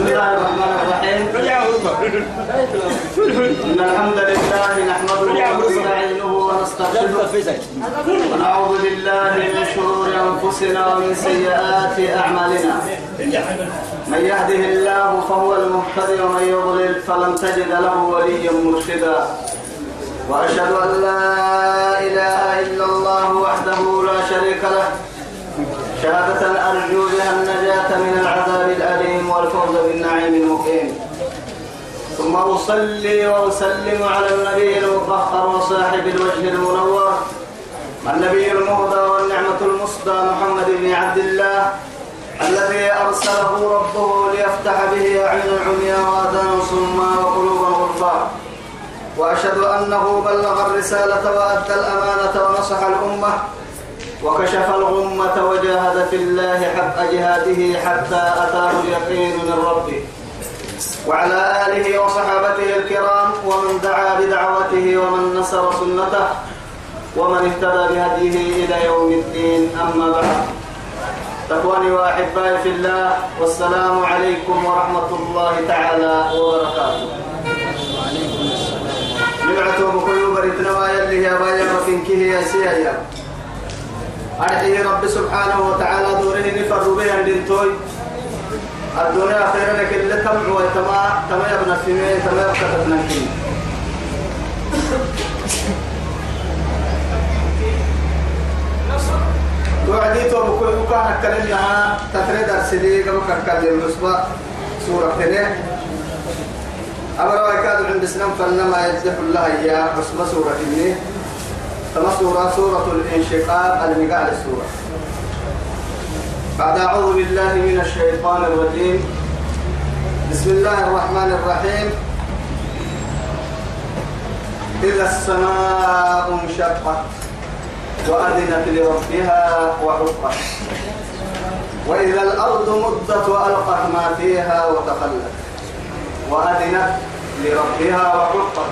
بسم الله الرحمن الرحيم. إن الحمد لله نحمده ونستعينه ونستغفره ونعوذ بالله من شرور أنفسنا ومن سيئات أعمالنا. من يهده الله فهو المهتدي ومن يضلل فلن تجد له وليا مرشدا. وأشهد أن لا إله إلا الله وحده لا شريك له. شهادة أرجو بها النجاة من العذاب الأليم والفوز بالنعيم المقيم. ثم أصلي وأسلم على النبي المطهر وصاحب الوجه المنور النبي المهدى والنعمة المصدى محمد بن عبد الله الذي أرسله ربه ليفتح به أعين العمياء وآذان صما وقلوبا غرفا وأشهد أنه بلغ الرسالة وأدى الأمانة ونصح الأمة وكشف الغمة وجاهد في الله حق جهاده حتى أتاه اليقين من ربه. وعلى آله وصحابته الكرام ومن دعا بدعوته ومن نصر سنته ومن اهتدى بهديه إلى يوم الدين. أما بعد. تقواني وأحبائي في الله والسلام عليكم ورحمة الله تعالى وبركاته. نبعته بكل بريتنا ويلي يا بايا وفنكه يا سيايا أرحيه رب سبحانه وتعالى دوره نفر بها للتوي. الدنيا خيرا لك اللي تمع ويتما تما يبنى مي تما يبقى تبنى توعدي تو بكل مكان كلمنا تفريد أرسلي قبل كلمة الأسبوع سورة كده أمر ويكاد عند سنم فلما يجزح الله إياه بس سورة إني كما سورة الانشقاق المقال السورة. بعد أعوذ بالله من الشيطان الرجيم. بسم الله الرحمن الرحيم. إذا السماء انشقت وأذنت لربها وحقت وإذا الأرض مدت وألقت ما فيها وتخلت وأذنت لربها وحقت.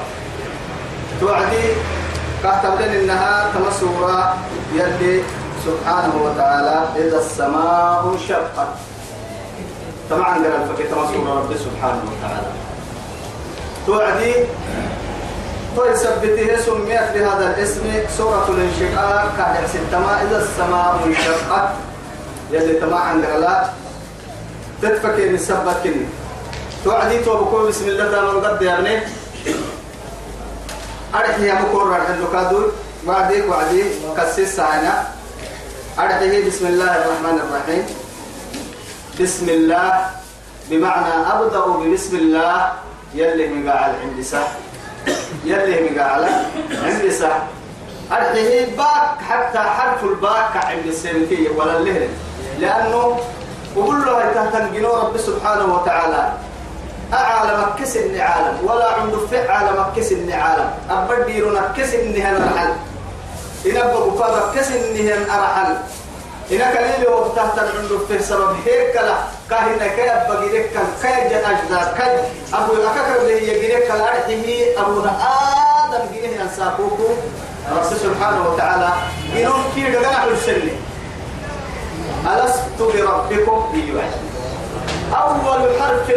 توعدي كاتب لنا إنها تمسورة يلي سبحانه وتعالى إذا السماء انشقت. طبعا قال الفقه تمسورة رب سبحانه وتعالى. توعدي؟ ويثبته سميت بهذا الاسم سورة الانشقاق كهدع ستما إذا السماء انشقت. يلي تماعا قال تتفكر من سبتني توعدي توبكو بسم الله دام قد يعني. أرحي يا مكور رح اللقادو بعدك وعدي كسيس سانا أرحيه بسم الله الرحمن الرحيم. بسم الله. بمعنى أبدأ ببسم الله. يلي مقاعد عندي سه يلي مقاعد عندي سه أرحيه باك حتى حرف الباك عند السنكية ولا اللهن لأنه وقول له تهتن رب سبحانه وتعالى. أعلم كسن عالم ولا عند في عالم كسن عالم. أبديرنا كسن هن الحل إن أبقى فاضا كسن هن أرحل. إن كليل وقتها عند في سبب هيك لا. كاهنا كي أبقى جريك كي أجداد كي أبو أكثر اللي يجريك الأرحيه أبو آدم جريه أنساقوكو رب سبحانه وتعالى إنهم كي دقنا حلسلني ألست بربكم أيوة أول حرف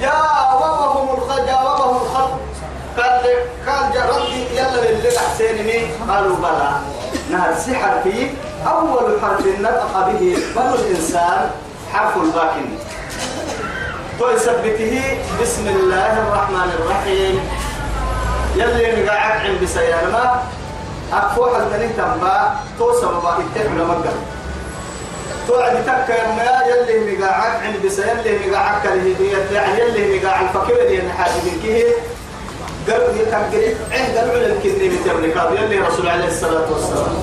جاوبهم الخلق جاوبهم الخلق. قال قال ردي يلا للي حسين مين قالوا بلى. نهر سحر فيه أول حرف نطق به بنو الإنسان حرف الباكن. ويثبته بسم الله الرحمن الرحيم. يلي نقعد عند سيارما أكفوح الدنيا تنبا توسم ما اتحنا مقر. توعد تك يا يلي مقاعد عند بس يلي مقاعد كله يعني يلي مقاعد فكيف اللي حاجة من كيه قالوا يتقري عند العلم كني متبركات يلي رسول عليه الصلاة والسلام.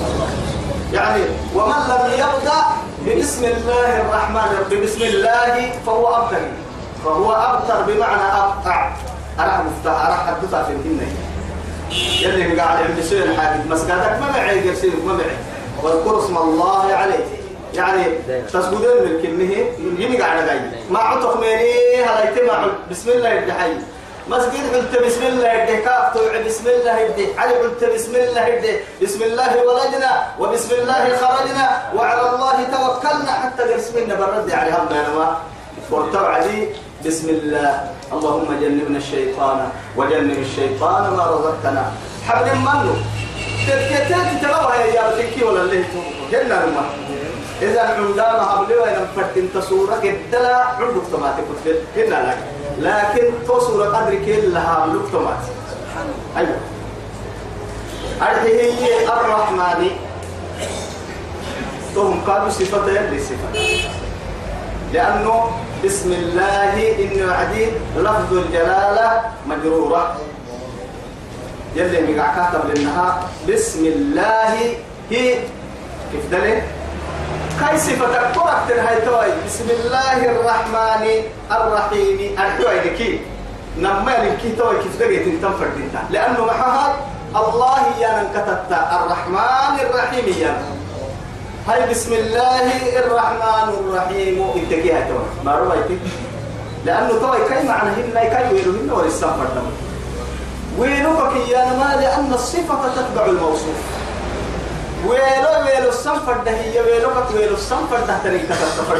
يعني ومن لم يبدأ بسم الله الرحمن الرحيم بسم الله فهو أبتر. فهو أبتر بمعنى أبتع. أنا مفتاح أنا حدثها في الجنة يلي مقاعد عند سوء الحاجة مسكاتك ما معي قرسيك ما معي. واذكر اسم الله عليه يعني تسجدين من كنه يمي قاعد جاي. ما عطف مني هلا يتمع بسم الله يدحي مسجد قلت بسم الله يدي كاف بسم الله يدي علي قلت بسم الله يدي بسم الله ولدنا وبسم الله خرجنا وعلى الله توكلنا. حتى قسمنا برد على هم بينما ورتبع لي. بسم الله. اللهم جنبنا الشيطان وجنب الشيطان ما رزقتنا. حبل منه. تتكتات تلوها يا تكي ولا اللي هنا لما إذا عندنا حبل وين فتن تصورة كدلا عندك تماتي كتير هنا لك. لكن تصورة قدر كلها عندك تماتي أيوة. هي الرحمن. تهم قالوا صفتين لصفة لأنه بسم الله إنه عديد لفظ الجلالة مجرورة. يلي مقع كاتب لأنها بسم الله. هي. كيف دليل؟ كاي صفة تكترك تنهي توي بسم الله الرحمن الرحيم. أرحوي لكي نما لكي توي كيف دليل تنفر دينتا لأنه محاها الله يانا كتبت الرحمن الرحيم يانا. هاي بسم الله الرحمن الرحيم. انت كيها توي؟ ما روايتك لأنه توي كاي معنى هنا كاي ويلو هنا ولسان دم ويلوك يا ما؟ لأن الصفة تتبع الموصوف. ويلو ويلو السنفر ده هي ويلوك ويلو السنفر ده تريك تتفر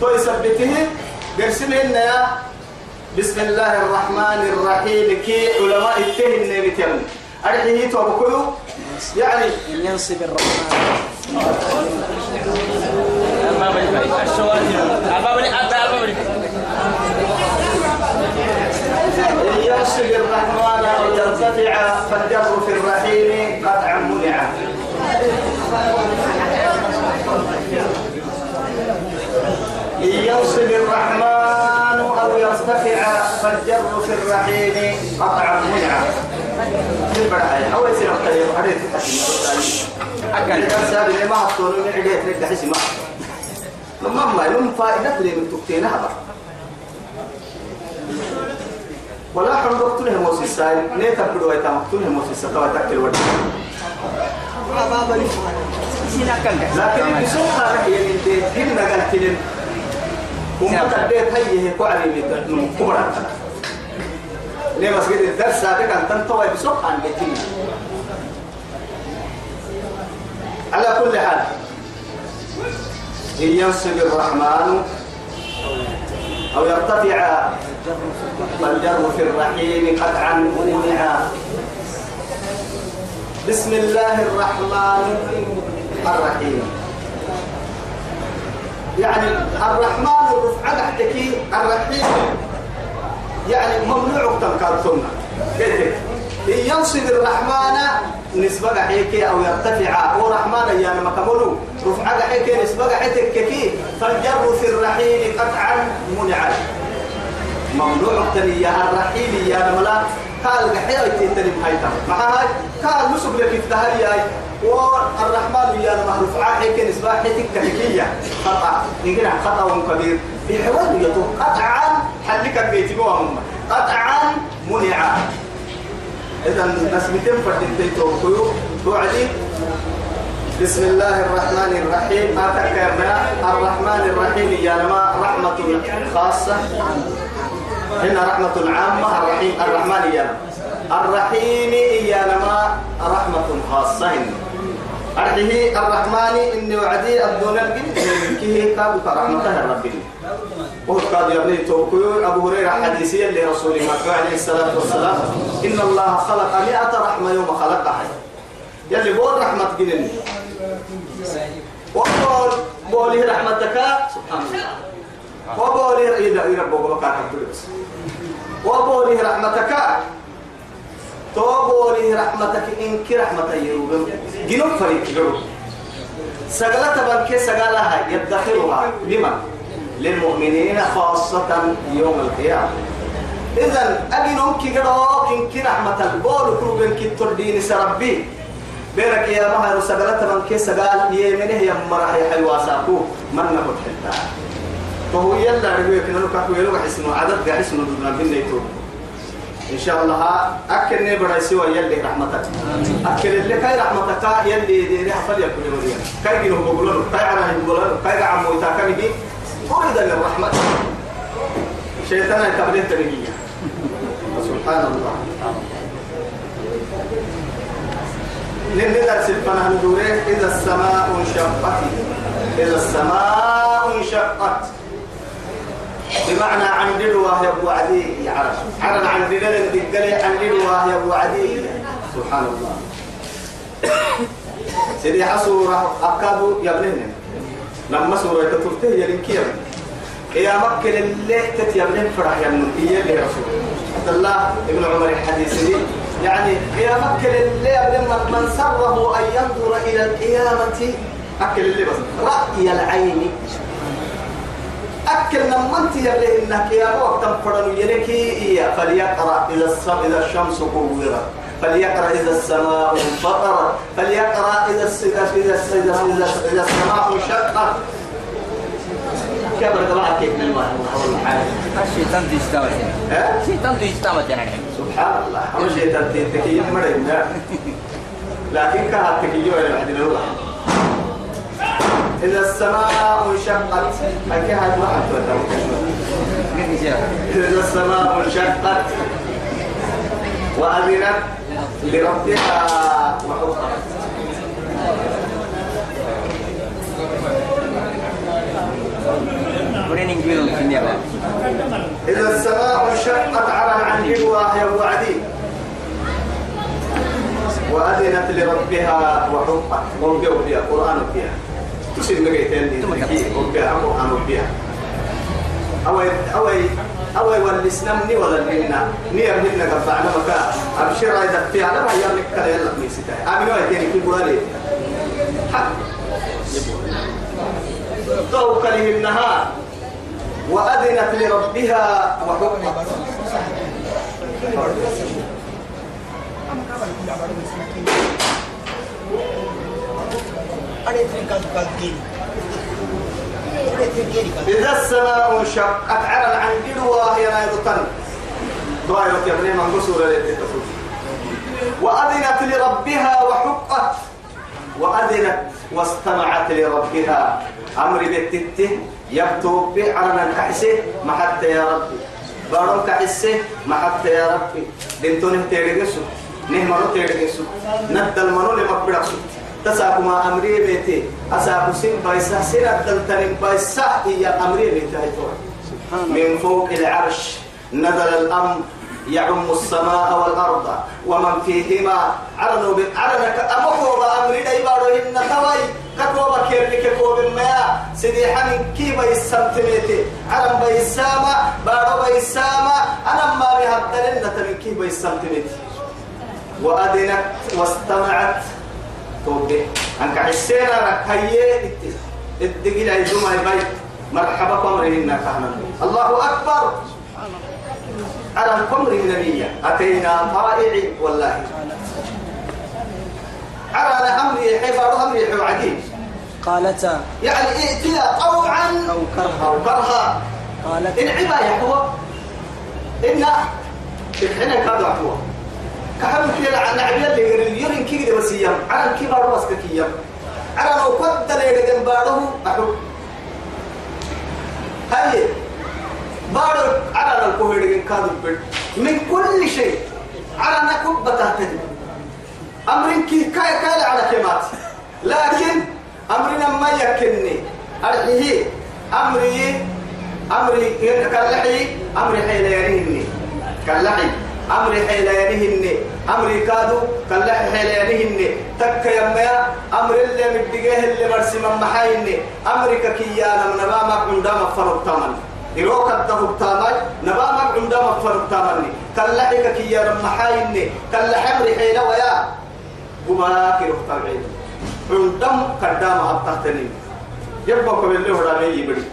تو يثبته قرسمهن يا بسم الله الرحمن الرحيم. كي علماء التهن نبتهم أرحيه تو يعني ينصب الرحمن. الشواهد يرسل الرحمن أو يرتفع فالجر في الرحيم قطعا منع يوصل الرحمن أو يرتفع فالجر في الرحيم قطعا منع أول سنة طيب حديث أكل كان سابق ما حطوا له عديت لك حسي ما لما ما لهم فائدة لي من تكتينها بقى ولا حول وقت له موسى ساي نيتا بدو ايتا مقتول له موسى سكوا تأكل ودي لكن بسوق هذا هي انت هنا قالت لي وما تديت هي قعري من كبرى ليه بس الدرس سابق ان تنتوي بسوق عن بيتين على كل حال إن ينصب الرحمن أو يرتفع فالجر في الرحيم قطعا منع بسم الله الرحمن الرحيم. يعني الرحمن الرفعة تحتكي الرحيم. يعني ممنوع تنكرتنا قلت إن ينصب الرحمن نسبة حيك أو يرتفع. أو رحمن يعني مكملو رفعة حيك نسبة حيك فالجر في الرحيم قطعا منع ممنوع تنيا الرحيم يا ملا قال قحيا تنتني بهايتا. مع هاي قال نسب لك التهري هاي. والرحمن يا معروف عاحك نسبة حيتك كهكية خطأ. يقول خطأ كبير بحوال يتو قطعا حلك بيتي قطعا منع. إذا نسبتين فردين توقيو توعدي بسم الله الرحمن الرحيم. أتك الرحمن الرحيم يا لما رحمة خاصة. هنا رحمة عامة الرحيم الرحمن يا الرحيم يا لما رحمة خاصة أرحيه الرحمن إني وعدي الدون الجن. كيه كابو رحمته ربي وهو قال يا ابني أبو هريرة حديثيا لرسول الله عليه الصلاة والسلام. إن الله خلق مئة رحمة يوم خلقها يلي بول رحمة جنني. وقول بولي رحمتك. سبحان الله. وبولي إذا ربك وكاتب وبولي رحمتك. توبولي رحمتك إنك رحمة يروب جنوب فريق جنوب. سقلة بنك سقلها يدخرها لمن للمؤمنين خاصة يوم القيامة. إذا أجنون كي قدوك إنك رحمة البول كروبين كي تردين سربي. بينك يا مهر سقلة بنك سقال يمنه يمرح يحيوا ساكو من نقول حتى؟ فهو يلا رجوع كنا نكاكو يلو حسنو عدد حسنو دنا بينيتو إن شاء الله أكل نبرة سوى يلي رحمتك. أكل اللي كاي رحمتك يلي دي ريح فليكن يقولون كاي جنوب بقولون كاي عنا يقولون كاي عمو يتاكني أريد للرحمة شيطان يتبليه تنجية سبحان الله نندر سلفنا ندوره إذا السماء انشقت. إذا السماء انشقت. بمعنى عن دلوة يا أبو عدي. عرب عرب عن دقلي عن يا أبو عدي. سبحان الله. سيدي حصورة أكادو يبنين لما سورة يلين كيف يا مكة اللي تتيبنين فرح يمنون إيه اللي رسول. عبد الله ابن عمر الحديث دي. يعني يا مكة اللي يبنين من سره أن ينظر إلى القيامة. أكل اللي بس. رأي العين. أكل لما أنت يبلي إنك يا وقت فرن يلك إياه. فليقرأ إذا السم إذا الشمس كورت. فليقرأ إذا السماء انفطرت. فليقرأ إذا إذا إذا إذا إذا, إذا السماء انشقت. كيف بدأ كيف من الماء الشيطان تجتمع ها؟ الشيطان تجتمع سبحان الله. شيء تنتي تكيف مريم لكن كهات تكيف ولا بعد الله إذا السماء انشقت هذا ما إذا السماء انشقت وأذنت لربها وحقت. إذا السماء انشقت على عن جلوة وعدي وأذنت لربها وحقت ورجعوا فيها قرآن فيها مقيتين دي ربها قرآن فيها أوي أوي أوي والإسلام ني ولا لنا ني أمنا قبعنا مكا أبشر إذا في على ما يملك كلا يلا ميسيتا أمين ويتين في قرآن حق ضوء كله النهار وأذنت لربها. وحقت إذا السماء انشقت على عن جلوة هي نايضتن دعاء يا ابني من قصور وأذنت لربها وحقت. وأذنت واستمعت لربها. أمر بالتته يكتب بعلنا كحسه ما حتى يا ربي. بارون كحسه ما حتى يا ربي. دنتونه تيرجسو نهمرو تيرجسو ندل منو لمقبرسو تساكما أمري بيتي. أساكو سين بايسا سين الدلتن بايسا هي أمري بيتي من فوق العرش نزل الأمر يعم السماء والأرض ومن فيهما عرنوا عرنك أمحوب أمري دايبارو إن توي كتوبا كيرلك كوب ما. سيدي حمين كي بيسامتميتي عرن بيساما بارو بيساما أنا ما بيهدلن تمن كي بيسامتميتي وأذنت واستمعت توبي أنك حسينا لك هيا الدقيل عيدوما البيت مرحبا قمرهن كهنا الله أكبر. على القمر النبية أتينا طائع والله. على أمر حبار أمر عجيب قالتا يعني ائتنا طوعا أو كرها. أو كرها. قالت إن عبا يحوى. إن الحين كادوا عفوا كحب كده عن عبيد اللي يرين يرين كده بس يم على الكبار بس كيم على لو قد اللي جنباره أحب. هاي. بارو على الكوهيد كادوا بيت من كل شيء على نكب بتهتدي. أمرين كي كاي كاي على كلمات لكن أمرنا ما يكني. أرحيه. أمري أمري كاللحي أمري حيل يريهني كاللحي. أمري حيل يريهني أمري كادو كاللحي حيل يريهني تك يميا أمري اللي مدقيه اللي مرسي من محايني أمريكا كيانا من نبامك عندما فرق تمن إروك الدهب تامي نبامك عندما فرق تمني كاللحي كيانا محايني كاللحي أمري حيل ويا. قباكي رفتا بعيد عندم قدام أبتهتني يبقى قبل له رامي يبري.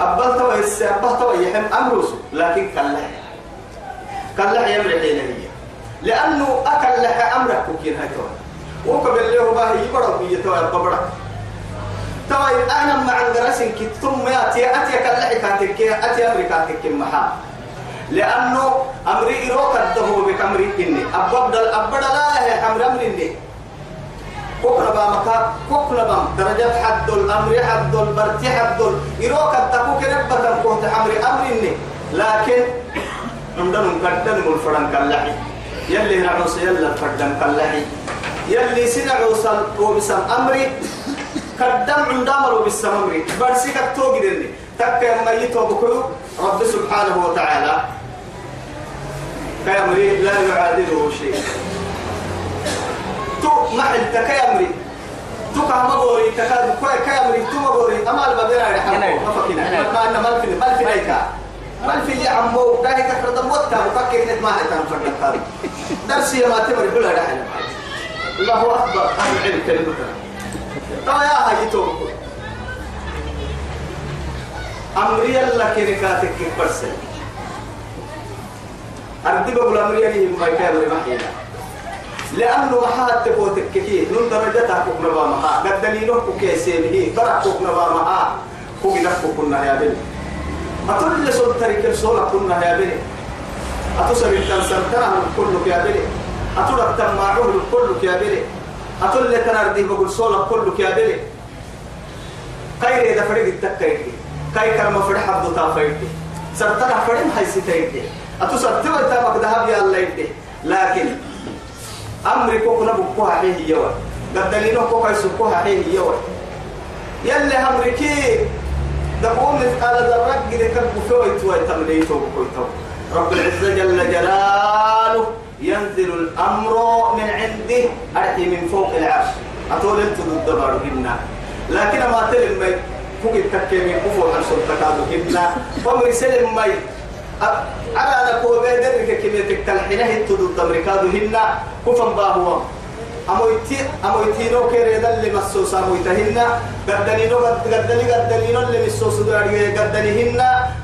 أبل توا يس أبل توا يحم أمروس. لكن كله كله يمر حيله هي. لأنه أكل لها أمرك وكين هاي توا وقبل له باه يبرا بيه توا يبرا توا أنا مع الدراسين كي ثم يأتي أتي كله كاتك أتي أمري كاتك محا. لأنه أمري إروك الدهو بكمري إني. أبدل أبدل لا هي أمر أمري كوكنا بامكا كوكنا بام. درجات حد الأمر حد البرتي حد يروك التكوك نبتا كوت أمر أمر إني. لكن عندنا مقدم الفرن كاللحي. يلي نعوس يلا الفردن كاللحي. يلي سنعوس وبسم أمري. قدم عندما لو بسم أمري برسيك التوقي دني تك ميت وبكو رب سبحانه وتعالى. كيمري لا يعادله شيء. تو محل تكيمري تو كهمغوري تكاد كوي كيمري تو مغوري أما البدنا يحكوا ما فكنا ما أنا في ما ما في اللي عمو ده هيك كرد موتا وفكك نت ما نفرد هذا درسي ما تمر كلها ده الله أكبر. أهل العلم كلمتنا طبعا يا هاي توبكو أمري الله كنكاتك برسل. أردي بقول أمري لي ما كان محينا لأنه محات تفوتك كثير نون درجتها كوكنا بامها قد دليلوك كيسينه كوكنا بامها كوكي نفكو كنا يا بني. أتول اللي صد تريك الصولة كنا يا بني. أتصل التنسل تنه كلك يا بني أتول التماعوه كلك يا بني اللي تنردي بقول صولة كلك يا بني خير إذا فريق التكيك كاي كرم فرح عبد تافيك سرتنا فريم هاي ستيك أتصل تبى تامك ذهب يا الله يدي. لكن أمري كوكنا بكوها حيه يوا قد دليلو كوكا يسكوها حيه يوا يلي أمريكي دقوم مثقال ذرة قد كربو فوي توي تمليتو بكوي رب العزة جل جلاله ينزل الأمر من عنده أتي من فوق العرش. أطول أنت ضد بارهن لكن ما تلم مي فوق التكيمي كفو عن سلطكادو هن فمر سلم مي. على كو بيدرك كمية تلحينه انت ضد أمريكادو هن كفن باهوا أمويتي أمويتينو كيريدا اللي مسوسا أمويتهن قدنينو قدني قدنينو اللي مسوس داري قدنيهن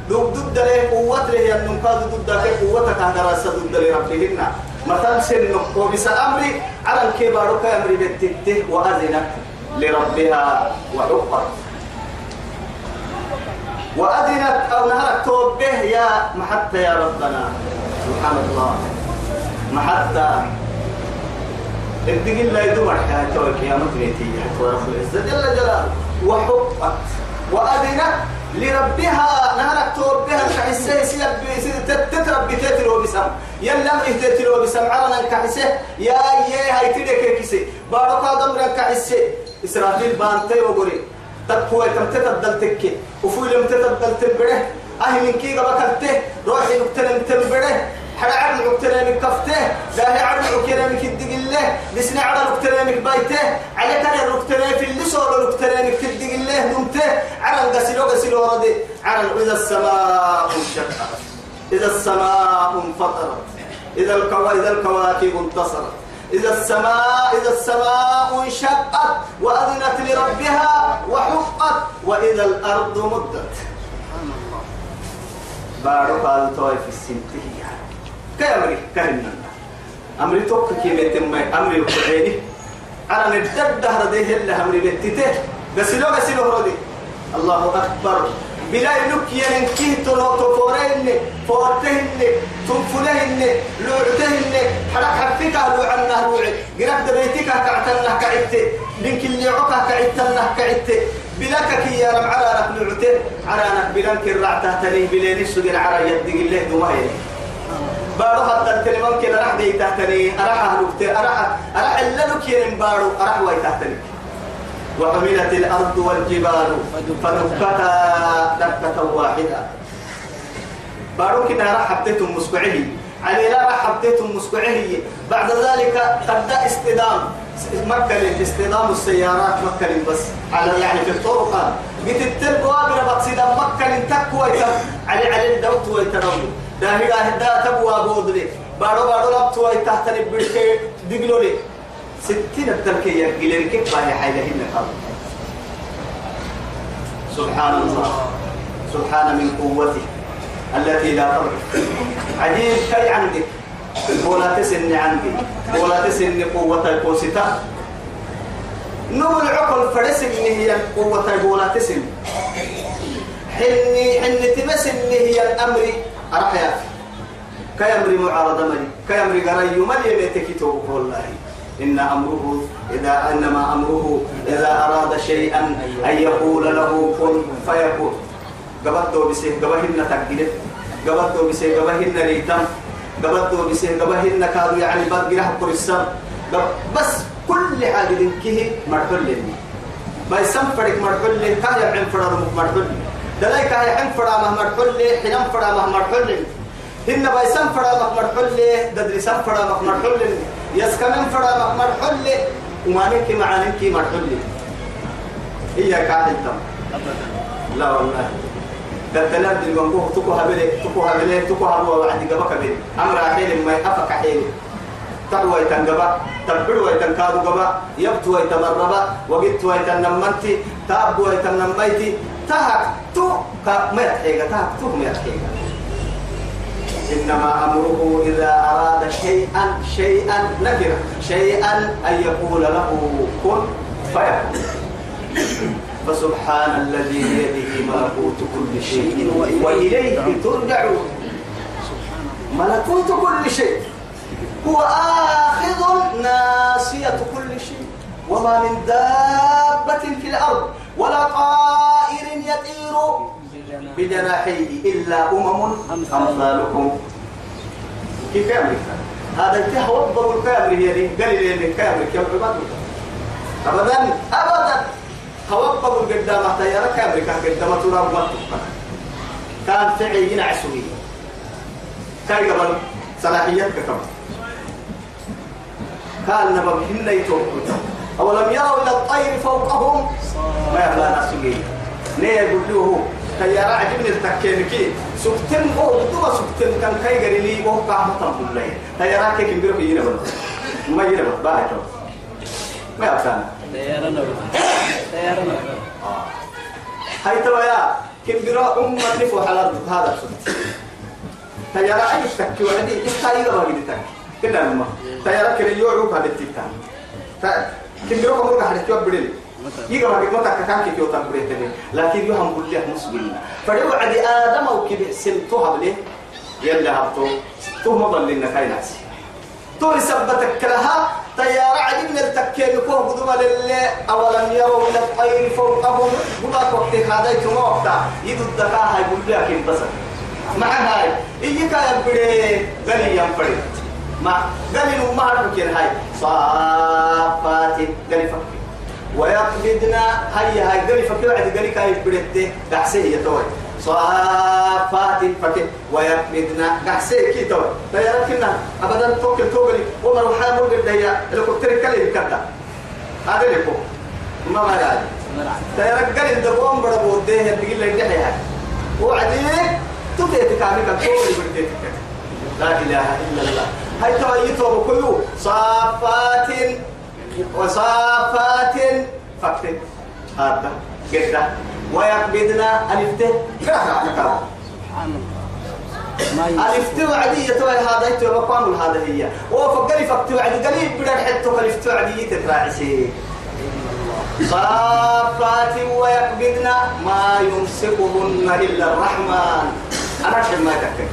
دوب ضد له قوة له أن نقاد ضد له قوة كهدراسة ضد لربهن مثلا سن وبس أمري على الكبار كأمري بتته وأذنت لربها وحقت وأذنت أو نهرت توبه يا محتى يا ربنا سبحان الله محتى الدقيق لا يدمر حياة القيامة نتيجة حتى رب العزة جل جلاله وحقت. وأذنت لربها نهرك توبها كحسه تتربي تتلو بسم. يلا امره تتلو بسم. عرنا كحسه. يا يا هاي تدك كيسه بارك دمر كحسه. اسرائيل بانتي وغري تقوى كم تتبدل تك وفول لم تتبدل تبره أهل من كي قبكته روحي نقتل تبره حدا عرض عكتنا من كفته داهي عرض عكتنا من كدق الله لسنا عرض عكتنا من بيته؟ على كان عكتنا في اللي صور من كدق الله نمته؟ عرض قسلو قسلو ردي عرض إذا السماء انشقت إذا السماء انفطرت. إذا الكوا إذا الكواكب انتصرت. إذا السماء إذا السماء انشقت وأذنت لربها وحقت وإذا الأرض مدت. بارك الله في السنتين. كأمري كهنا أمري توك كيمة تمي أمري وعيني أنا ندد دهر ده اللي أمري بتته غسلو غسلو هردي الله أكبر بلا ينك ينكيه تلو تفورين فورتهن تنفلهن لوعتهن حرك حفك لو عنا لوعي قرب دبيتك كعتنه كعت لينك اللي عقا كعتنه كعت بلاك يا رب على رب لوعته على رب بلانك الرعته تلي بلين السجن على يدك الله دمائي بارو حتى الكلمة كده راح دي تحتني. أراح أهلك أراح أراح إلا يرم بارو أراح واي تحتني. وحملت الأرض والجبال فدكتا دكة واحدة. بارو كده راح حبتهم مسكعه علي لا راح حبتهم مسكعه بعد ذلك تبدأ استدام. مكة استدام السيارات مكة بس على يعني في الطرق. قلت التلقوا بقصيدا مكة تكوى علي علي الدوت ويتنمو داهي داهي دا تبوا بودلي بارو بارو لب توي تحت البرك دقلو لي ستين التركية قليل كيف باهي حاجة هنا؟ سبحان الله. سبحان من قوته التي لا تضعف عجيب كي عندك ولا تسن عندي. ولا تسن قوة القوستا نور العقل فرسم هي قوة ولا تسن حني حني تمسن هي الأمر. أرحيا. كيمري معارضة ملي. كيمري قري ملي بيتكتوب والله إن أمره إذا إنما أمره إذا أراد شيئا أن يقول له كن فيكون. قبضوا بسيه قبهن تقلت قبضوا بسيه قبهن ريتم قبضوا بسيه قبهن كادوا يعني بعد جرح قرصان بس كل حاجة ذنكه مرحل لي ما يسمى فرق مرحل لي كان يبعن فرق مرحل دلايك هاي حن فرا مهمر حلي حنم فرا مهمر حلي. هن بايسان فرا مهمر حلي ددرسان فرا مهمر حلي. يسكمن فرا مهمر حلي ومانك معانك مرحلي هي كاهل تم. لا والله. دلدلات دي منقوه تكو هبلي تكو هبلي تكو هبوا وعدي قبك بين أمر حيل ما يحفك حيل تقوى يتنقبا تبدو يتنكادو قبا يبتو يتمربا وقت يتنمنتي تابو يتنميتي تهك. تو كما يتحيق تو ما يتحيق إنما أمره إذا أراد شيئا شيئا نكرة شيئا أن يقول له كن فيكون فسبحان الذي بيده ملكوت كل شيء وإليه ترجعون. ملكوت كل شيء. هو آخذ ناصية كل شيء. وما من دابة في الأرض. ولا طائر يطير بجناحيه إلا أمم أمثالكم. كيف يعمل هذا انتهى وضب الكامل هي دي. قال لي الكامل كيف عباد أبدا أبدا. توقف قدام تيارة كامل كان قدام تراب ما كان فعي ينعسوي كان قبل صلاحيات كمان كان نبغى هن يتوقف. أولم يروا إلى الطير فوقهم؟ ما يبلى نفسه ليه يقول له تيارة عجبني التكينكي سكتن هو بدو سكتن كان كاي غري لي هو كان مطلب بالله تيارة كيف يمبرو يجينا ما يجينا باهي ما يبقى تيارنا تيارنا هاي توا يا كم برا أم نفو حلال هذا السنة تيارة أي تكي وعدي؟ إستايل ما قد تك كنا نما تيارة كل يوعو كهذا التكتان كم رجع حدث بدل يجا ما ما تكتان كي يوتان بدل لكن يوهم كله مسلم فلو عدي آدم أو كده سلتوها بليه يلا هبطو تو مضل لنا كاي ناس. تو يثبتك لها طيارة عدي من التكين كوه قدوما لله أولم يروا إلى الطير فوقهم قدا وقت هذا يتما وقتا. يدو الدكاها يقول كيف بس. مع هاي. إيكا يبدي غني ينفرد ما غني وما هربكين هاي صافات غني فكر ويقبضنا هاي هاي غني فكر عدي غني كاي يبدي دعسيه يتوي صافات فكر ويقبضنا دعسيه كي توي. طيارة كنا أبدا توكل توكلي وما روح حامل قد هي الكوكتير كلي كذا هذا فوق ما ما قال طيارة قال بڑا بودے ہیں بيقول لك ده هاي. وعدي تبيت كامل كان توكل بديت لا إله إلا الله. هاي تويتو بكيو صافات وصافات فكر هذا قد ويقبضنا ألفته كره ألفت وعدي توي هذا يتوي بقام هذا هي. وفقلي فقت وعدي. قليل بدل حتى ألفت وعدي تتراعسي صافات ويقبضن ما يمسكهن إلا الرحمن. أنا أشهد ما تكتب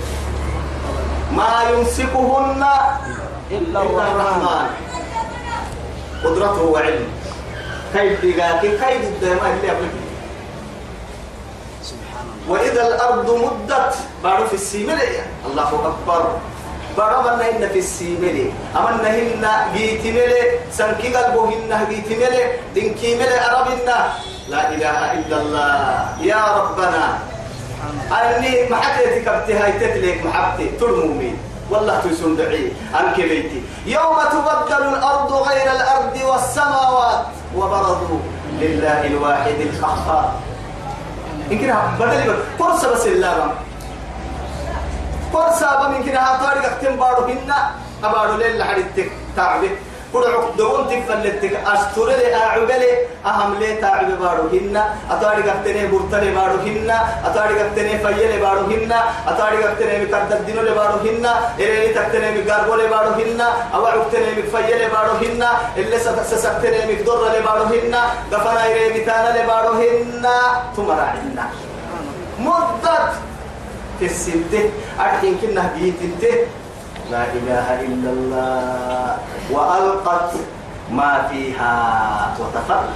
ما يمسكهن إلا الرحمن. قدرته وعلم كيف دقاك كيف الدماء اللي الله وإذا الأرض مدت بعد في السيملة الله أكبر. برمنا إن في السيملة أمنا هن جيت ملي سنكي قلبه هن جيت ملي دنكي ملي أربنا لا إله إلا الله. يا ربنا. أني محكيتك ابتهاي تتليك محبتي. ترمومي والله تسون دعي أنك بيتي يوم تبدل الأرض غير الأرض والسماوات وبرزوا لله الواحد القهار إن كده بدل فرصة بس اللام فرصة بمن كده هطارق اختم بارو هنا. أبارو ليل لحدتك تعبي كل عقدون تفلتك أستر لي أعبلي أهم لي تعب بارو هنا أطارق اختني برتني بارو هنا أطارق اختني فيل بارو هنا أطارق اختني مكدد دينو لبارو هنا إلي تختني مقاربو لبارو هنا أو عقتني مكفيل بارو هنا اللي سسكتني مقدر لبارو هنا دفنا إلي متانا لبارو هنا تمرا عنا مدت في السنتة أرحين كنا بيت انته لا إله إلا الله. وألقت ما فيها وتفرق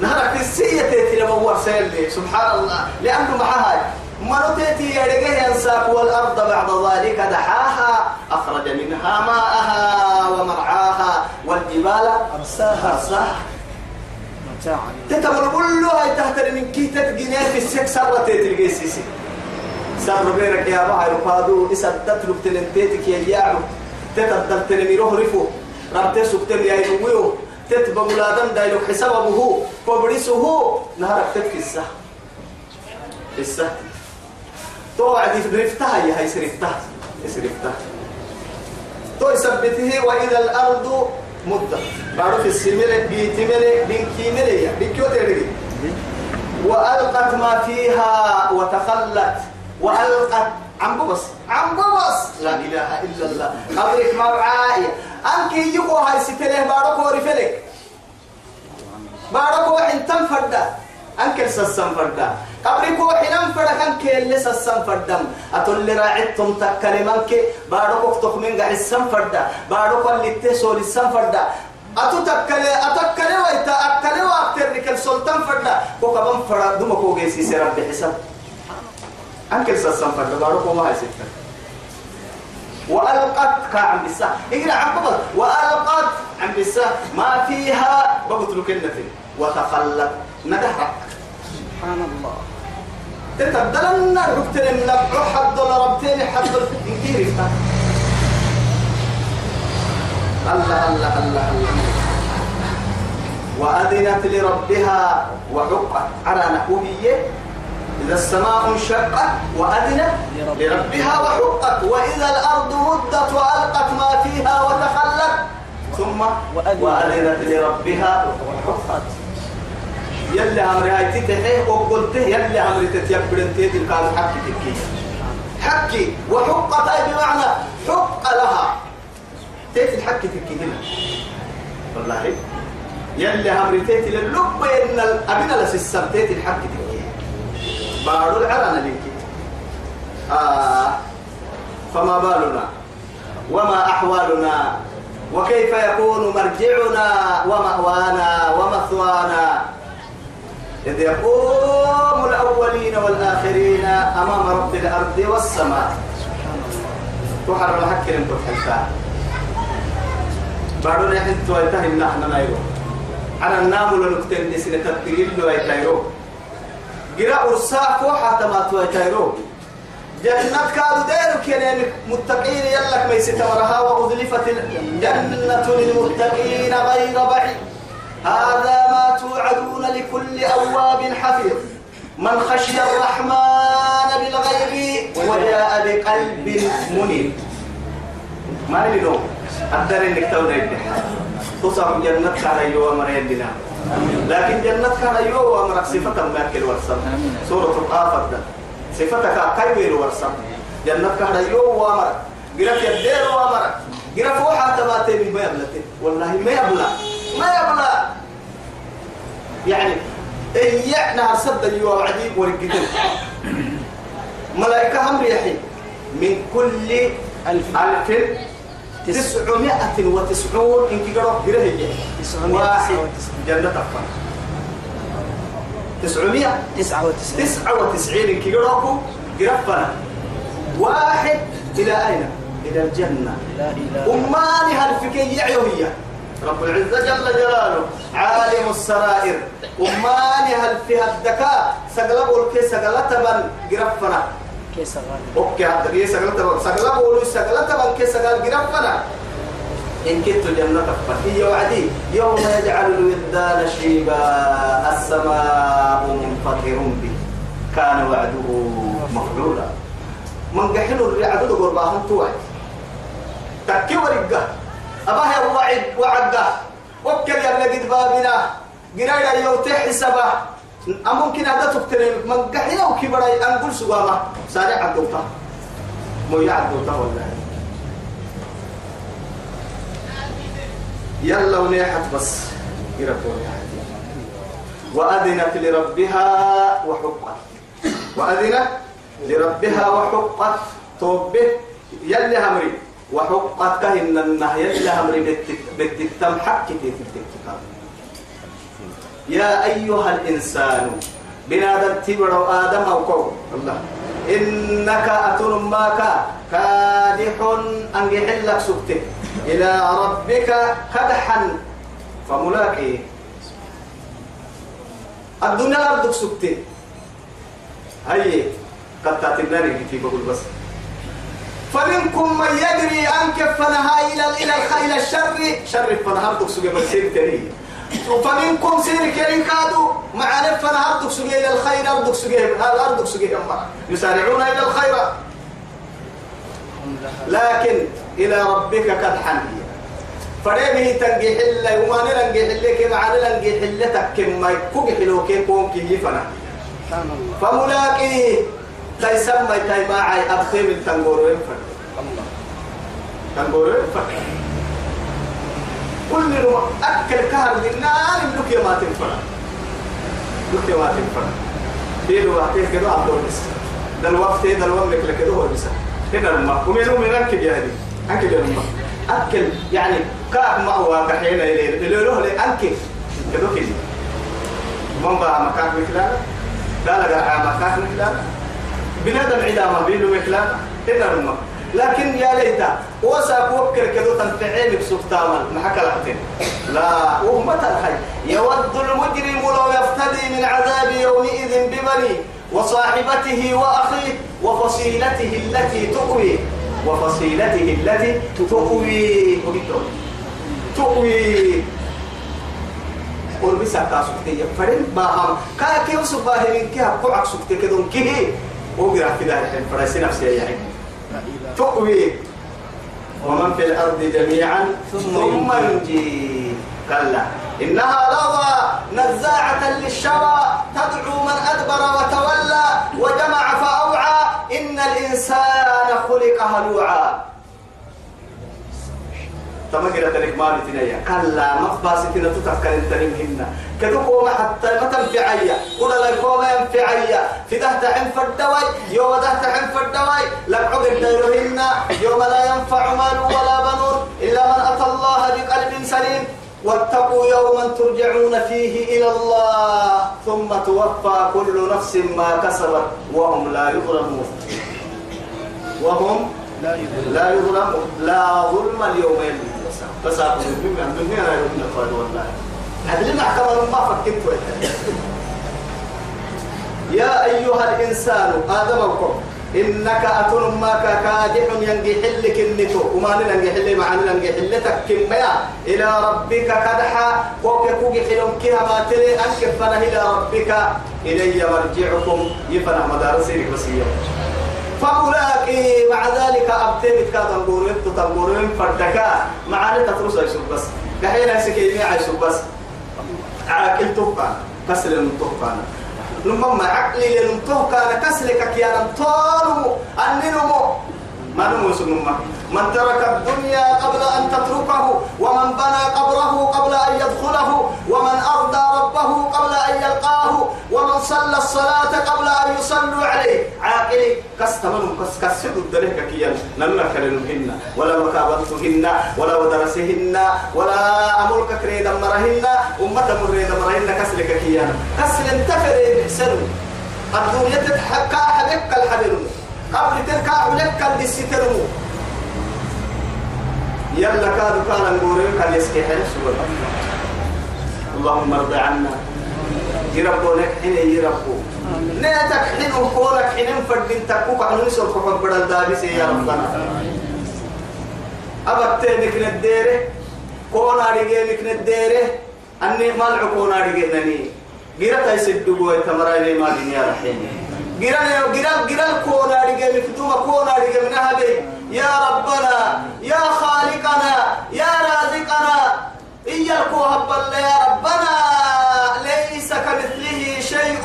نهرك السيئة تيتي لما سيلي سبحان الله لأنه معها ما تيتي يرجع ينساك والأرض بعد ذلك دحاها. أخرج منها ماءها ومرعاها والجبال أرساها. أرساها تتبر كله هاي تحت من كي تتجنيه في السك سرة سر بيرك يا بحر فادو إسدت لك تلنتيتك يا ياعو تتدل تنميروه رفو ربتي سكتم يا ينويو تتبع ولادن دايلوك حسابه. فبريسه نهارك تتكسه السه توعد يفرفتها يا هي سرفتها. سرفتها. تو يثبته وإذا الأرض مدة. بعرف السمرة بيتمرة بنكيمرة بكيو تريد وألقت ما فيها وتخلت. وألقت عم بس عم بس لا إله إلا الله. قبرك مرعاية. أنك يجوا هاي ستله باركو رفلك. باركو حنتم فردا أنك سسم فردا قبركو حنم فردا كان كيل سسم فردم أتول راعتم تكلمنك باركو تخمين قاعد السم فردا باركو اللي تسول السم فردا أتو تكلي أتكلي ويتا. أكلي وأكتر لك السلطان فردا كوكبان فردا دمكو جيسي سرب بحساب أنكل سسم فردا باركو ما هي ستة. وألقت كعم بسا إقرأ عم بقول وألقت عم بسا ما فيها بقتلك النفي وتخلت ندهرك. سبحان الله. تتبدلن ركتين من حد ضربتين حد إنكير الله الله الله الله. وأذنت لربها وحقت على نحوه إذا السماء انشقت وأذنت لربها وحقت وإذا الأرض مدت وألقت ما فيها وتخلت ثم وأذنت لربها وحقت. يلي أمر هاي تتحيه وقلته يلي أمر تتيبر انتيت الكاد حكي تكي حكي وحقت أي بمعنى؟ حق لها. تيت الحكي تكي هنا. والله يلي أمر تيت للب إن الأبنى لسسم تيت الحكي تكي بارو العلن لك آه فما بالنا؟ وما أحوالنا؟ وكيف يكون مرجعنا؟ ومأوانا؟ ومثوانا؟ إذ يقوم الأولين والآخرين أمام رب الأرض والسماء. تحرر حكي لن تتحلتا بعدون يحن تويته إن نحن نايرو. على النام لنكتن نسنة تبتغيل له يتايرو قراء أرساك وحتى ما تويتايرو. جنة كادو ديرك يعني متقين يلك ميسي تمرها وأذلفت الجنة للمتقين غير بعيد. هذا ما توعدون لكل أواب حفيظ. من خشي الرحمن بالغيب وجاء بقلب منيب. ما يلو أقدر إنك تولد تصاب جنة كان يوم مريدنا لكن جنة كان يوم أمرك صفة ما كل ورسم. سورة القافر ده. صفتك كيف ورسم. جنة كان يوم أمرك قرف يدير وأمرك. قرف وحا تباتي من ما يبلتي والله ما يبلى. ما يبلى. يعني إيه نهر سد عديد ورقدين ملائكة هم ريحي. من كل ألف. ألف. تسعمائة وتسعون إنك قرأ قرأ واحد. جنة أفضل تسعمائة تسعة وتسعين. تسعة وتسعين إنك قرأ قرأ واحد إلى أين؟ إلى الجنة. أماني هالفكية عيوية رب العزة جل جلاله عالم السرائر. أماني هل فيها الذكاء. سقلب الكي سقلت بن قرفنا. كيس غالي أوكي هذا كي سقلت بن سقلب ولو سقلت بن كي سقل قرفنا إن كنت جنة هي وعدي. يوم يجعل الولدان شيبا السماء منفطر به. كان وعده مفعولا. من قحل الرعد قرباهم توعد تكي ورقة. أباها وعد وعدة. وكل يلا قد بابنا. قرايا يوتي حسابه أممكن هذا تكترين من قحنا وكبرى أنقل سقامة سارع عدوتا مو يعدوتا والله. يلا ونيحت بس. يربون وأذنت لربها وحقت. وأذنت لربها وحقت. توبه. يلي همري. وحقت كهن النهي يلي همري. بالتكتم حق التكتم يا أيها الإنسان بنادم تبر آدم أو قوم الله. إنك أتن ماك كادح أن يحلك سكتك إلى ربك كدحا. فملاقي الدنيا الأرض سكتي هاي قد تاتناني في بقول بس. فمنكم من يجري أن كفنها إلى إلى الشر. شر قبل سير كريم فمنكم سير كريم كادوا مع نفنا هردك سجى إلى الخير أردك سجى الأرض سجى يسارعون إلى الخير. لكن إلى ربك قد حني فريمه تنجي حلة وما نلنجي حلة كما على نلنجي حلة كم ما يكوك حلو كي كون كي الله فملاقيه تيسمى تيماعي أبخيم التنقورو ينفر الله تنقورو ينفر كل نوع أكل كهر للنار لك ما تنفر لك ما تنفر في الوقت كده عبد الرس ده الوقت ده الوقت لك كده هو بس. هنا لما ومن ومن أكل يا هدي أكل يا لما أكل يعني كاب ما هو كحين اللي اللي له لأكل كده كده. من بقى مكان مثلاً لا لا مكان مثلاً بنادم عدامة بيلو مثلاً هنا لما لكن يا ليتا وسا بوكر كدو تنفعين بسكتاما ما حكى لحتين لا وهم الحي. يود المجرم لو يفتدي من عذاب يومئذ ببني وصاحبته وأخيه وفصيلته التي تؤوي. وفصيلته التي تؤوي. تؤوي. قول بس كاسوكتي فرين باهم. كاكي وسباه من كها قعك سكتي كدون كيه وقرأ في ذلك فرسي نفسي يعني تؤوي. ومن في الأرض جميعا ثم ينجي. كلا. إنها لظى نزاعة للشوى تدعو من أدبر وتولى وجمع فأوعى. إن الإنسان خلق هلوعا. تمجرة الإكمال تنيا. كلا مفاستنا تتذكر انت كدو قوم حتى ما تنفعيا ولا لا قوم ينفعيا في ده تحن فردوي يوم ده تحن فردوي لك عقد ديرهن يوم لا ينفع مال ولا بنون إلا من أتى الله بقلب سليم واتقوا يوما ترجعون فيه إلى الله ثم توفى كل نفس ما كسبت وهم لا يظلمون وهم لا إله لا ظلم اليوم بس أقول من من هنا قال والله هذه المحكمة ما فكرت يا أيها الإنسان آدمكم إنك أتون ما كادح ينجي حلك النتو وما ننجي حل مع ننجي حلتك كميا إلى ربك كدحا وك كوجي حلم كها ما تري أنك فنا إلى ربك. إلي مرجعكم يفنى مدارسي بسيط فأولاك مع ذلك أبتمت كاتم قورين تتم فردكا. معاني تترس يسوب بس. كحين هسكي ميع يسوب بس. عاكل تبقى كسر المتوقع لما عقلي للمتوقع كسرك كيانا طالو ما نمو سنما من ترك الدنيا قبل أن تتركه ومن بنى قبره قبل أن يدخله ومن أرضى ربه قبل أن يلقاه ومن صلى الصلاة قبل أن يصلوا عليه. عاقلي كستمن كس كسد الدريه كيان. نمنا كلمهن ولا مكابتهن ولا ودرسهن ولا أمرك كريد مرهن. أمة مريد مرهن كسلك كيان. كسل انتفر بحسن الدنيا تتحكى حبك الحبل قبل تلك عليك الدسترمو يلا كادو كان نقولين كان يسكي حلف اللهم ارضى عنا. يربونك حين يربو. نيتك حين وكونك حين فردين تكوك عن نسل كفر بدل دابس يا ربنا. أبتنك نديره كونا رجالك نديره أني مالع كونا رجالني جيرتا يسدقوا يتمرأي ما دنيا رحيم جيران جيران جيران كونا رجال مكتومة كونا رجال من هذه يا ربنا يا خالقنا يا رازقنا إياك وهب يا ربنا ليس كمثله شيء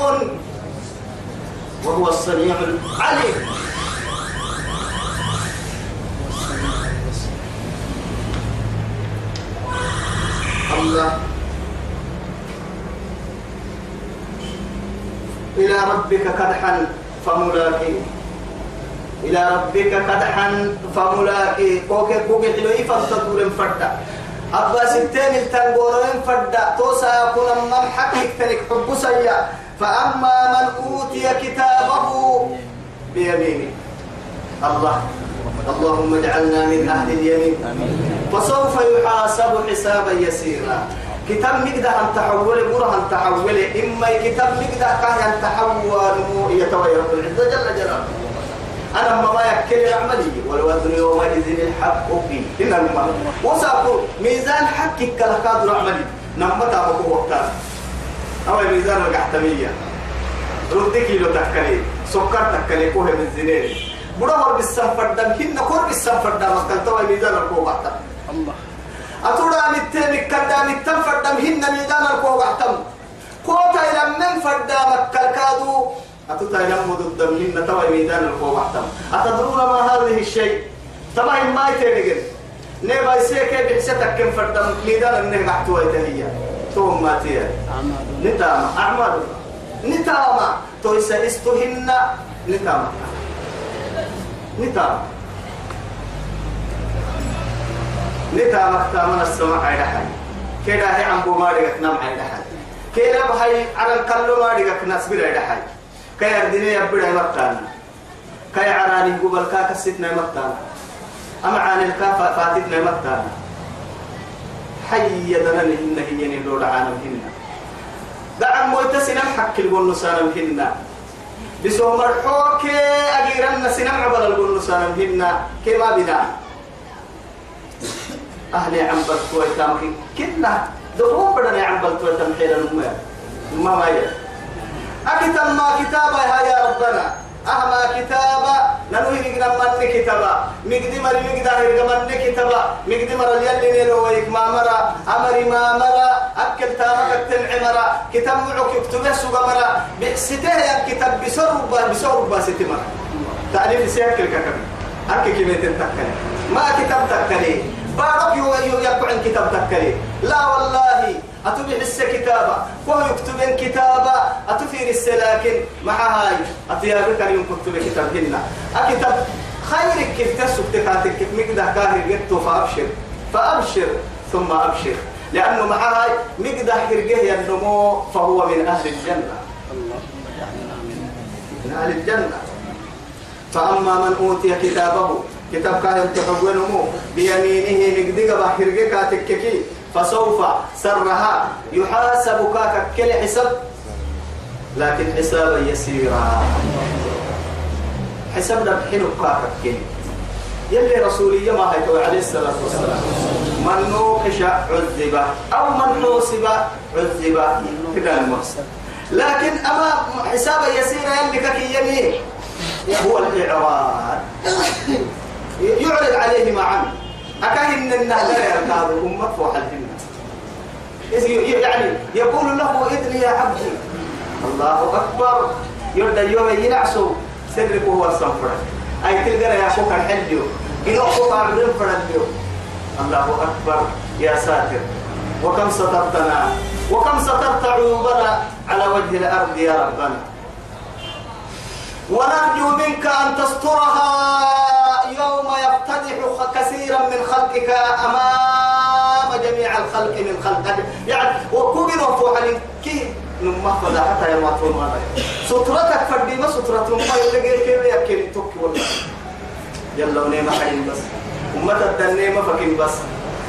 وهو السميع العليم الله إلى ربك كدحا فملاقيه إلى ربك كدحا فملاقيه كوكي كوكي حلوي فانتظر فردا؟ أبا ستين التنقورين فردا. توسا يكون ممحك يكتنك حب سيا فأما من أوتي كتابه بيمينه. الله اللهم اجعلنا من أهل اليمين. فسوف يحاسب حسابا يسيرا. كتاب مقدة أن تحول قرى أن تحول إما كتاب مقدة كان أن تحول يتوي رب العزة جل جلاله. أنا ما يكل عملي والوزن يومئذ الحق به إن الماء وساقو ميزان حقك كالكاد عملي. نمتا بكو وقتها أو ميزان القحتمية رد كيلو تكلي. سكر تكلي كوه من زنين. بڑا هور بالسن فردم هن كور بالسن فردم مكان تو ميزان وقتها الله. أتودا متين كدا متن فردم هن ميزان الكو وقتها كوتا إلى من فردم كالكادو أتوتا إلى مدد هن تو ميزان الكو وقتها أتدرون ما هذه الشيء تمام ما يتنقل نبا يسيك بحسيتك كم فردم ميدان النهي قحتوا يتهيا توم ما تيا أعمال نتام أعمال نتام تويس استهن نتام نتام نتام اختامنا السماء عيد حي. كده هي عم بمارك نام عيد حي. كده بهاي على الكلو مارك نسبر عيد حي. كي أردني يبدأ مكتانا كي عراني قبل كاك ستنا مكتانا أما عن الكافة فاتتنا مكتانا حي يدنا لهن هي نلو عالم هن. دعم مويتسنا حق سالم هن. بسو مرحوك أجيرنا سنم عبر سالم هن. كما بنا. أهلي عم بلتوي تامكي كنا دفعوا بدنا عم بلتوي تمحيل الأمة ما ما أكتم ما كتابة يا ربنا. أهما كتابة. ننوي نقنا من كتابة. مري مقدا هرق من كتابة. مقدي مرة يلي نيلو ويك ما مرة. أمري ما مرة. أكل تامك التنع مرة كتاب معك يكتبه سوق مرة. بحسته يا كتاب بسرب بسرب ستي مرة. تعليم سيأكل كتاب. أكل كمية تكلي ما كتاب تكلي بارك يو يو يقعن كتاب تكلي لا والله أتبع الس كتابة. وهو يكتبين كتابة الس لكن مع هاي أتيابك اليوم كتب كتابهن أكتب خيرك كيف تسوق تكاتك كيف مقدر كاهر يكتب فأبشر. فأبشر ثم أبشر. لأنه مع هاي مقدر هرجه النمو فهو من أهل الجنة. من أهل الجنة. فأما من أوتي كتابه كتاب كاهن تحولهم بيمينه مقدق بحرقه كاتككي فسوف سرها يحاسب كاك كل حساب. لكن حسابا يسيرا. حساب نبحين كاك كل يلي رسولية ما هي عليه الصلاة والسلام. من نوقش عذب أو من نوصب عذب. كده المقصد لكن أما حسابا يسيرا يلي ككي يمين. هو الإعراض يعرض عليه معا أكاهن النهدر يركاب أمة فوح الجنة يعني يقول له إذن يا عبدي الله أكبر. يرد يوم ينعسو سرك هو الصنفر أي تلقى يا أخوك الحليو. إنه أخوك فرنيو الله أكبر يا ساتر. وكم سترتنا. وكم سترت عيوبنا على وجه الأرض يا ربنا. ونرجو منك أن تسترها يوم يفتتح كثيرا من خلقك أمام جميع الخلق من خلقك يعني وكوبين وفوح كي نما حتى يوم تكون هذا سترتك فردي ما سترة نما يلقي كيف يكين توك والله. يلا ونيما حين بس. أمة الدنيا فكين بس.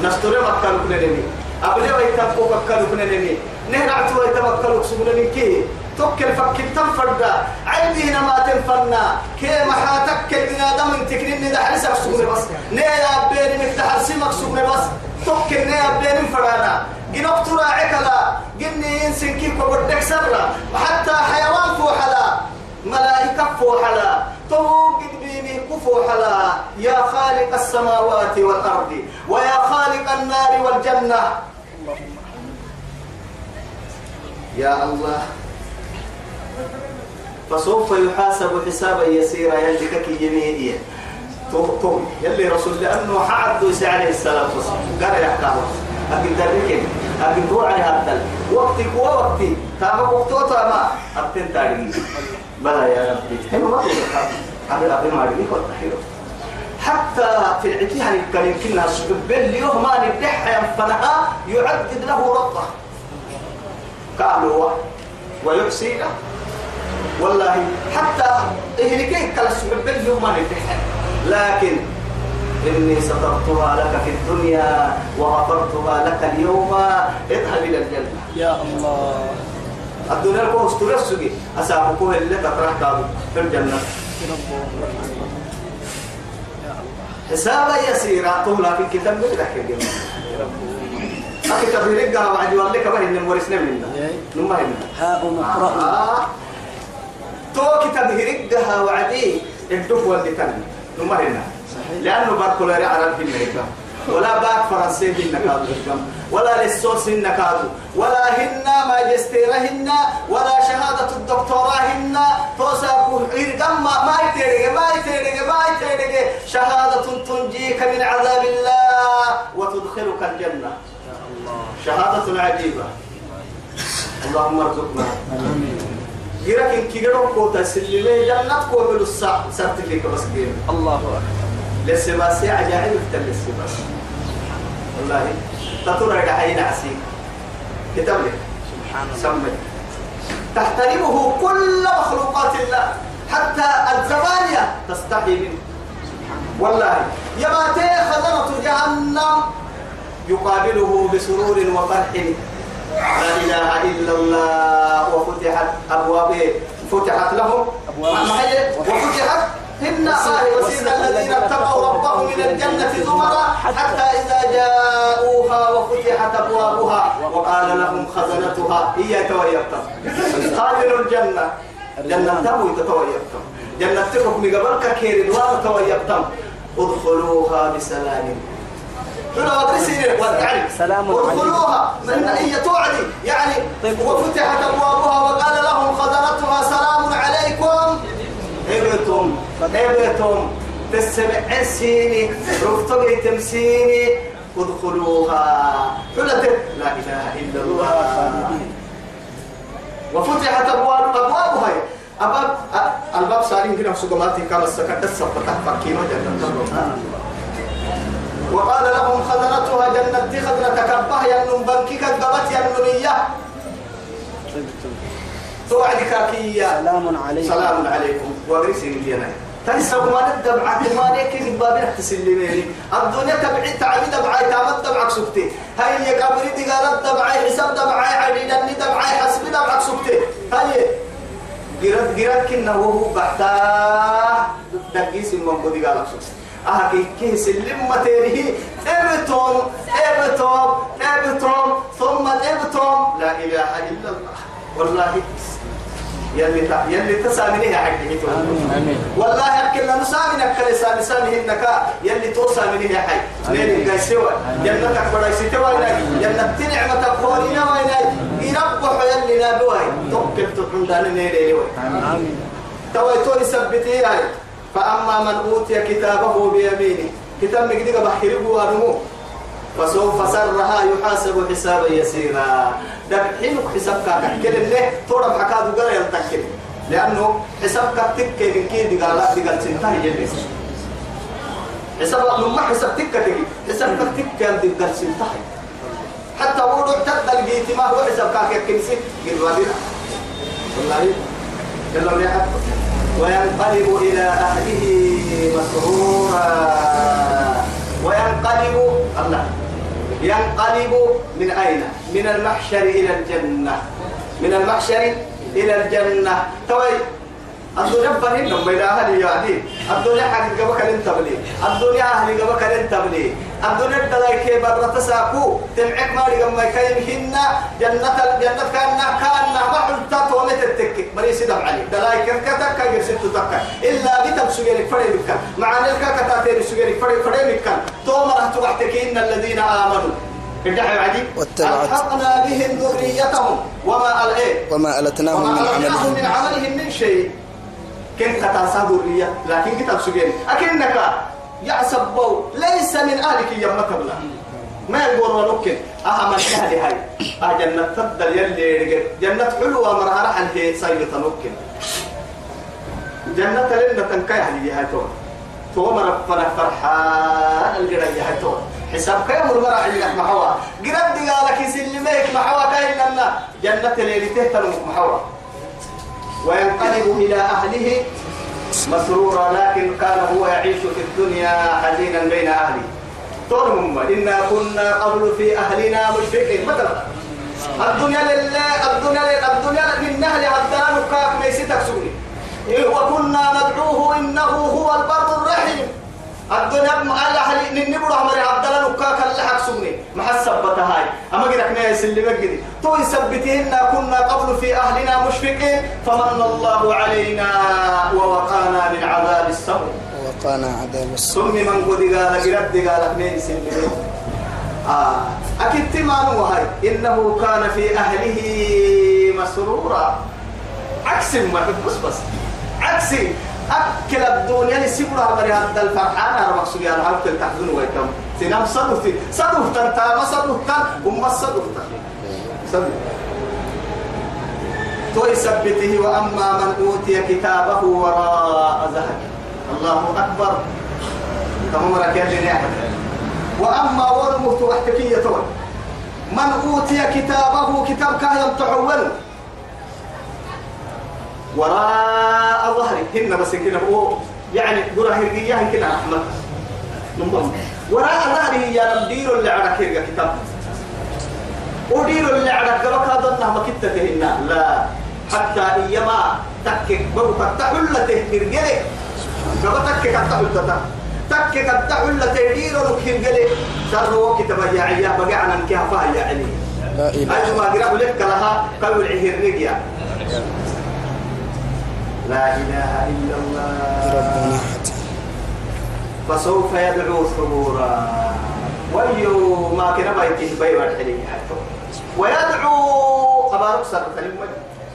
نستر مكان كنني. أبلي ويتنفو مكان كنني. نهرعت ويتمكن سبلني كي توكل فكر تنفردا عندي هنا ما تنفرنا. كي ما حاتك بنا دم تكرني ده حرس مكسومي بس. نيا بيني مفتح سي مكسومي بس. توكل نيا بيني فرانا جنوك تراعك لا. جني ينسن كيف وبدك سرا وحتى حيوان فوحلا. ملائكة فوحلا. توقد بيني كفوحلا. يا خالق السماوات والأرض. ويا خالق النار والجنة. يا الله. فسوف يحاسب حسابا يسيرا يلي كي يمينيه تو تو يلي رسول لأنه حد عليه السلام قال يا حكام أكيد ذلك أكيد دور على هذا وقتك ووقتي تام وقته تام أبتن تاريخ بلا يا ربي. هم ما هذا أبي ما أدري. حتى في العتيه الكريم كنا سبب. اليوم ما نبدح ينفنها يعدد له ربه. قالوا ويحسي له. والله حتى إهلكين كلا سبب اليوم ما لكن إني سترتها لك في الدنيا وغفرتها لك اليوم. اذهب إلى الجنة. يا الله. الدنيا لكم استرسجي أسابقوه اللي تطرح في الجنة. حسابا يسيرا. طولا في الكتاب بدك يا جماعة أكتب يرجع وعد يولك ما هن مورسنا منا نما هن هاء أقرأوا. آه. تو كتاب يرجع وعدي. الدف والدي تاني. هن لأنه باركولاري عرب في الميكا ولا باك فرنسي في النكاد ولا للسوس النكاد ولا هن ماجستيرهن ولا شهادة الدكتوراه هن. توساكو إرقم ما يتيرك ما يتيرك ما يتيرك شهادة تنجيك من عذاب الله وتدخلك الجنة. شهادة عجيبة. اللهم ارزقنا. جيرك إن كيرو كوتا سلمي جنة كوبل السا سرتفيك بس كيرو الله أكبر. للسباسي عجائب افتل للسباس والله تطرق حين عسيك. كتاب لك سبحان الله. سمي. تحترمه كل مخلوقات الله. حتى الزبانية تستحي منه. والله يباتي خزنة جهنم يقابله بسرور وفرح. لا إله إلا الله. وفتحت أبواب. فتحت لهم وفتحت هن آه الذين اتقوا ربهم من الجنة زمرا حتى إذا جاءوها وفتحت أبوابها وقال لهم خزنتها. هي تويبتم قالوا الجنة. جنة تبوي تتويبتم جنة تكم قبلك كير دوار تويبتم ادخلوها بسلام. هنا مدرسين والتعليم سلام ادخلوها من هي توعدي يعني وفتحت أبوابها وقال لهم خزنتها سلام عليكم. ابتم ابتم تسمع سيني رفتقي تمسيني. ادخلوها. حلت لا إله إلا الله. وفتحت ابواب أبوابها. أباب الباب سارين كده سقماتي كان السكت السبت فكينو جنة. وقال لهم خزنتها جنة خزنة كبه ينم بنكك قبت ينمية توعد كاكية سلام عليكم سلام عليكم وغريسين فينا تنسى ما ندب عاد ما نيك بابنا تسلميني الدنيا تبعي تعبي دبعي تامد دبعك سكتي هاي قبري دي قالت دبعي حساب دبعي عديدني دبعي حسبي دبعك سكتي هاي جرد جرد كنا وهو بحتا دقيس المنقو دي قالك سكتي آه كي كي سلم ما تيري ابتم ابتم ابتم ثم ابتم لا إله إلا الله. والله يلي تا يلي حقي آمين والله أكل لا نسامي نكل سامي سامي هنك يلي توسامي يا حي لين قايسوا جنتك بڑا سيتوا إلى جنة نعمة قولنا وإلى يربح يلي نابوي توكل تحمدان نيري وي آمين. تويتوني سبتي هاي فأما من أوتي كتابه بيمينه كتاب مجدك بحكي وانمو فسوف سرها يحاسب حسابا يسيرا. دك حينك حسابك كحكي له تورم حكاد قال يلتكل. لأنه حسابك تكي كي دي قال دي قال سنتهي يلي حساب لما حساب تكا تجي حسابك تكا دي قال سنتهي حتى وضع تدل بيتي ما هو حسابك كنسي قل والدنا والله. يلا ريحك. وينقلب إلى أهله مسرورا. وينقلب الله ينقلب من أين؟ من المحشر إلى الجنة. من المحشر إلى الجنة. توي الدنيا فهمنا ما إلى أهل يعني الدنيا حق جبك أنت بلي الدنيا أهل جبك أنت بلي الدنيا تلاقي كي برا تساقو تمعك ما لقى ما كاين هنا جنة الجنة كان كان ما حلت تومت التك مريسي دم علي. تلاقي كم كتك؟ كير ست تك إلا بتم فري بك مع ذلك كتاتين سجلك فري فري بك تومر توعتك إن الذين آمنوا. عدي. واتبعت. ألحقنا بهم ذريتهم. وما الإيه وما ألتناهم من ألتناهم من عملهم عملهم من شيء. كن كتاسا ذرية؟ لكن كتاب سجين أكنك يعصبوا ليس من أهلك يما قبل ما يقول ونكن أهم الأهل هاي. أه جنة تفضل يلي رجل. جنة حلوة مرها رحل هي سيطة نكن جنة لنا تنكاي هذه هاي تو تو مرة فرح فرحان الجرى هاي تو حساب كيا مرة عندك محوا قرب دي قالك يسلميك محوا كاين لنا. جنة اللي تهتم محوا وينقلب إلى أهله مسرورا لكن كان هو يعيش في الدنيا حزينا بين أهله. ترهم إنا كنا قبل في أهلنا مشفقين. مثلا الدنيا لله الدنيا لله الدنيا من نهل عبدان وكاك ميسيتك سوني وكنا ندعوه إنه هو البر الرحيم. الدنيا على حلي ننبر عمر عبد الله نكاك اللي حق سوني ما حسبت هاي. أما قدك ناس اللي بقدي تو يثبتهن كنا قبل في أهلنا مشفقين. فمن الله علينا ووقانا من عذاب السوء وقانا عذاب السوء ثم من قد قال قرد قال اثنين سنين آه. أكيد تمان وهاي إنه كان في أهله مسرورا. عكس ما بس بس. عكس. أكل الدنيا اللي سيبنا مري هذا الفرحان أنا مقصود يعني هل تلتحزن ويكم سنام صدف صدف تنتا ما صدف تن وما صدف تن صدف تو يثبته وأما من أوتي كتابه وراء ظهره الله أكبر. تمام ركيل وأما ورمه وحتكية تول من أوتي كتابه كتاب كاهيم تحول وراء ظهره هن بس هو يعني قرأ هرقية كده أحمد. نمضم وراء ظهره يا دير اللي على كيرجا كتاب. ودير اللي على كبك ظنها ما كنت تهنا لا. حتى إيما تكك بقى تحل تهرجلك كما تكك تحل تتا تكك تحل تهدير وكهرجلك سر وقت بيا عيا بقى عن كيفا يا علي لا إله أجمع قرأ لك لها قول عهرنية لا إله إلا الله. ربنا فسوف يدعو ثبورا. ويو ما كنا بيته بي والحلي ويدعو أبارك سر تلمج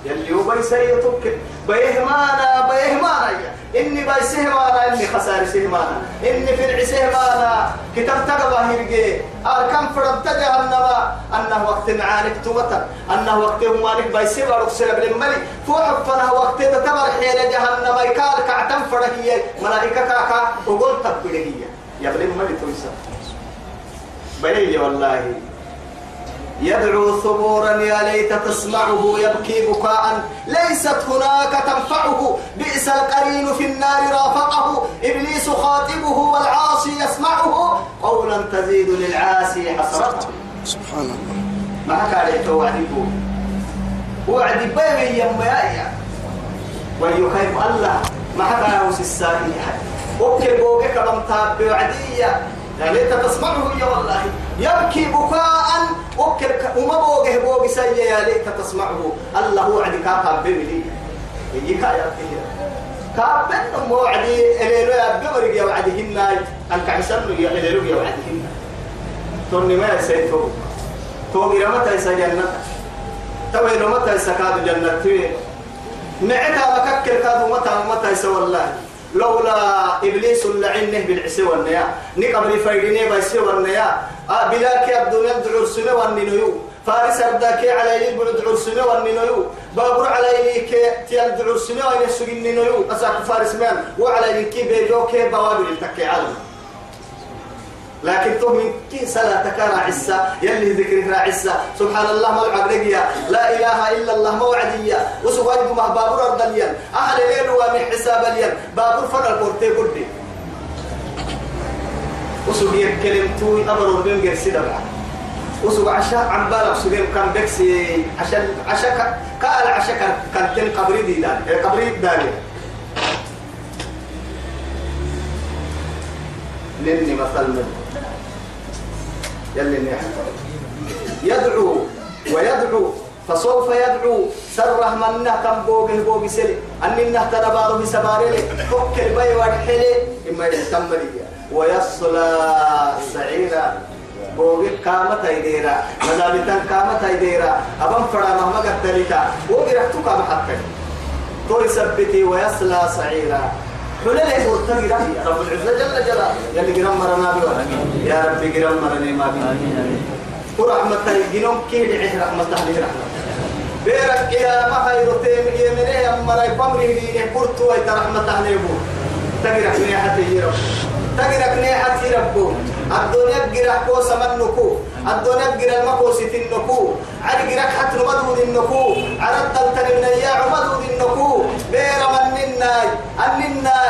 يلي هو بيسي يتوك بيهمانا بيهمانا إني بيسهمانا إني خسار سهمانا إني في العسهمانا كتاب تقوى هرقي أركم فرد جهنم أنه وقت معانك توتا أنه وقت مالك بيسي بارك سلب للملي فوحب فنه وقت تتبر حيل جهنم. يكال كعتم فرهي ملائكة كاكا وقلت تبرهي يا بلي ملي تويسا. بلي والله. يدعو ثبورا يا ليت تسمعه يبكي بكاء. ليست هناك تنفعه. بئس القرين في النار رافقه إبليس خاطبه والعاصي يسمعه. قولا تزيد للعاسي حسرته. سبحان الله. ما حكى عليك وعدكم وعد بيبي يما يا ويخيب الله. ما حكى له الساكن أوكي بوكي كلام تاب وعدية يا ليت تسمعه يا والله. يبكي بكاء. أوكي وما بوجه بوجه سيء يا ليت تسمعه. الله وعد كاكا بيبي يجيك يا أخي كابن موعدي إليلو يا بمرق يا وعدهن الكعسن يا إليلو يا وعدهن توني ما يسيتو توقي متى يسا جنة. توي متى يسا كادو جنة توي نعتا مككر كادو متى متى يسا والله. لولا إبليس اللعنه بالعسي والنيا. نقبل فايديني بايسي والنيا. آه بلاك الدنيا دعور سنة والنينيو فارس أرداك على يلي بلو دعور سنة والنينيو بابر على يلي كي تيال دعور سنة وينسوك النينيو أساك فارس مان وعلى يلي كي بيجو كي بوابر التكي عالم. لكن تو من كي صلاتك راعسة يلي ذكرك راعسة سبحان الله موعد رقيا لا إله إلا الله موعدية وسوائد ما بابور أردليا. أهل ليل ومن حساب ليا بابور فن الكورتي قلبي وسوق يكلم توي أمر بين غير سيدة وسوق عشاء عم بالك سوق كان بكسي عشان عشاء قال عشاء كان كان قبري دي دار قبري داري لني مثل منه يلي نحن يدعو ويدعو فسوف يدعو سره من نهتم بوغ سلي أن نهتم بارو بسباري فك البي والحلي إما يهتم لي ويصلى سعيرا. بوغ كامة يديرا مزابطان كامة يديرا أبن فرا مهما قتلتا. بوغ رحتو كامة حتى. تو يثبتي ويصلى سعيرا. حلل مرتقي رب العزة جل جلاله. يلي قرم مرنا بيوه يا رب قرم مرنا ما بي ورحمة الجنوم كيد عه رحمة الله رحمة. بيرك يا ما هاي رتين يمنه يا مرا يفمره دي برتو أي رحمة الله يبو تغيرك نيحة يرب تغيرك نيحة يربو الدنيا جرا كو سمنكو. الدنيا جرا المكو ستنكو. على جرا حتى مدود النكو على الدلتن يا عمدود النكو بير من الناي أننا